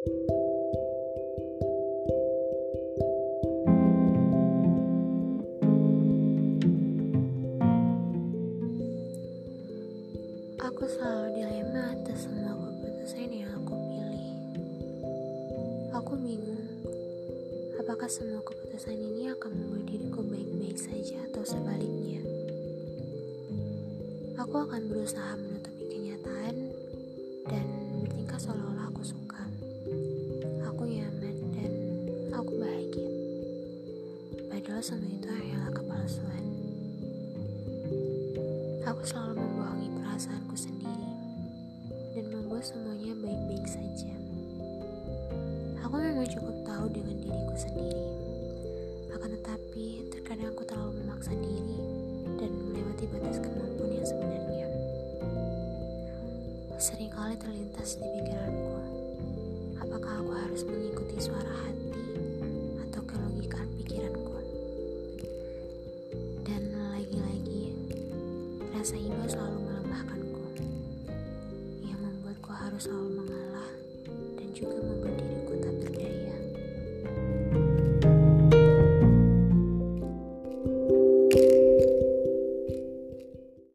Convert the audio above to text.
Aku selalu dilema atas semua keputusan yang aku pilih. Aku bingung, apakah semua keputusan ini akan membuat diriku baik-baik saja atau sebaliknya. Aku akan berusaha menutupi kenyataan dan bertingkah seolah-olah Semua itu hanyalah kepalsuan. Aku selalu membohongi perasaanku sendiri dan membuat semuanya baik-baik saja. Aku memang cukup tahu dengan diriku sendiri. Akan tetapi, terkadang aku terlalu memaksa diri dan melewati batas kemampuan yang sebenarnya. Seringkali terlintas di pikiranku, apakah aku harus mengikuti suara hati rasa iba selalu melemahkanku, yang membuatku harus selalu mengalah dan juga mem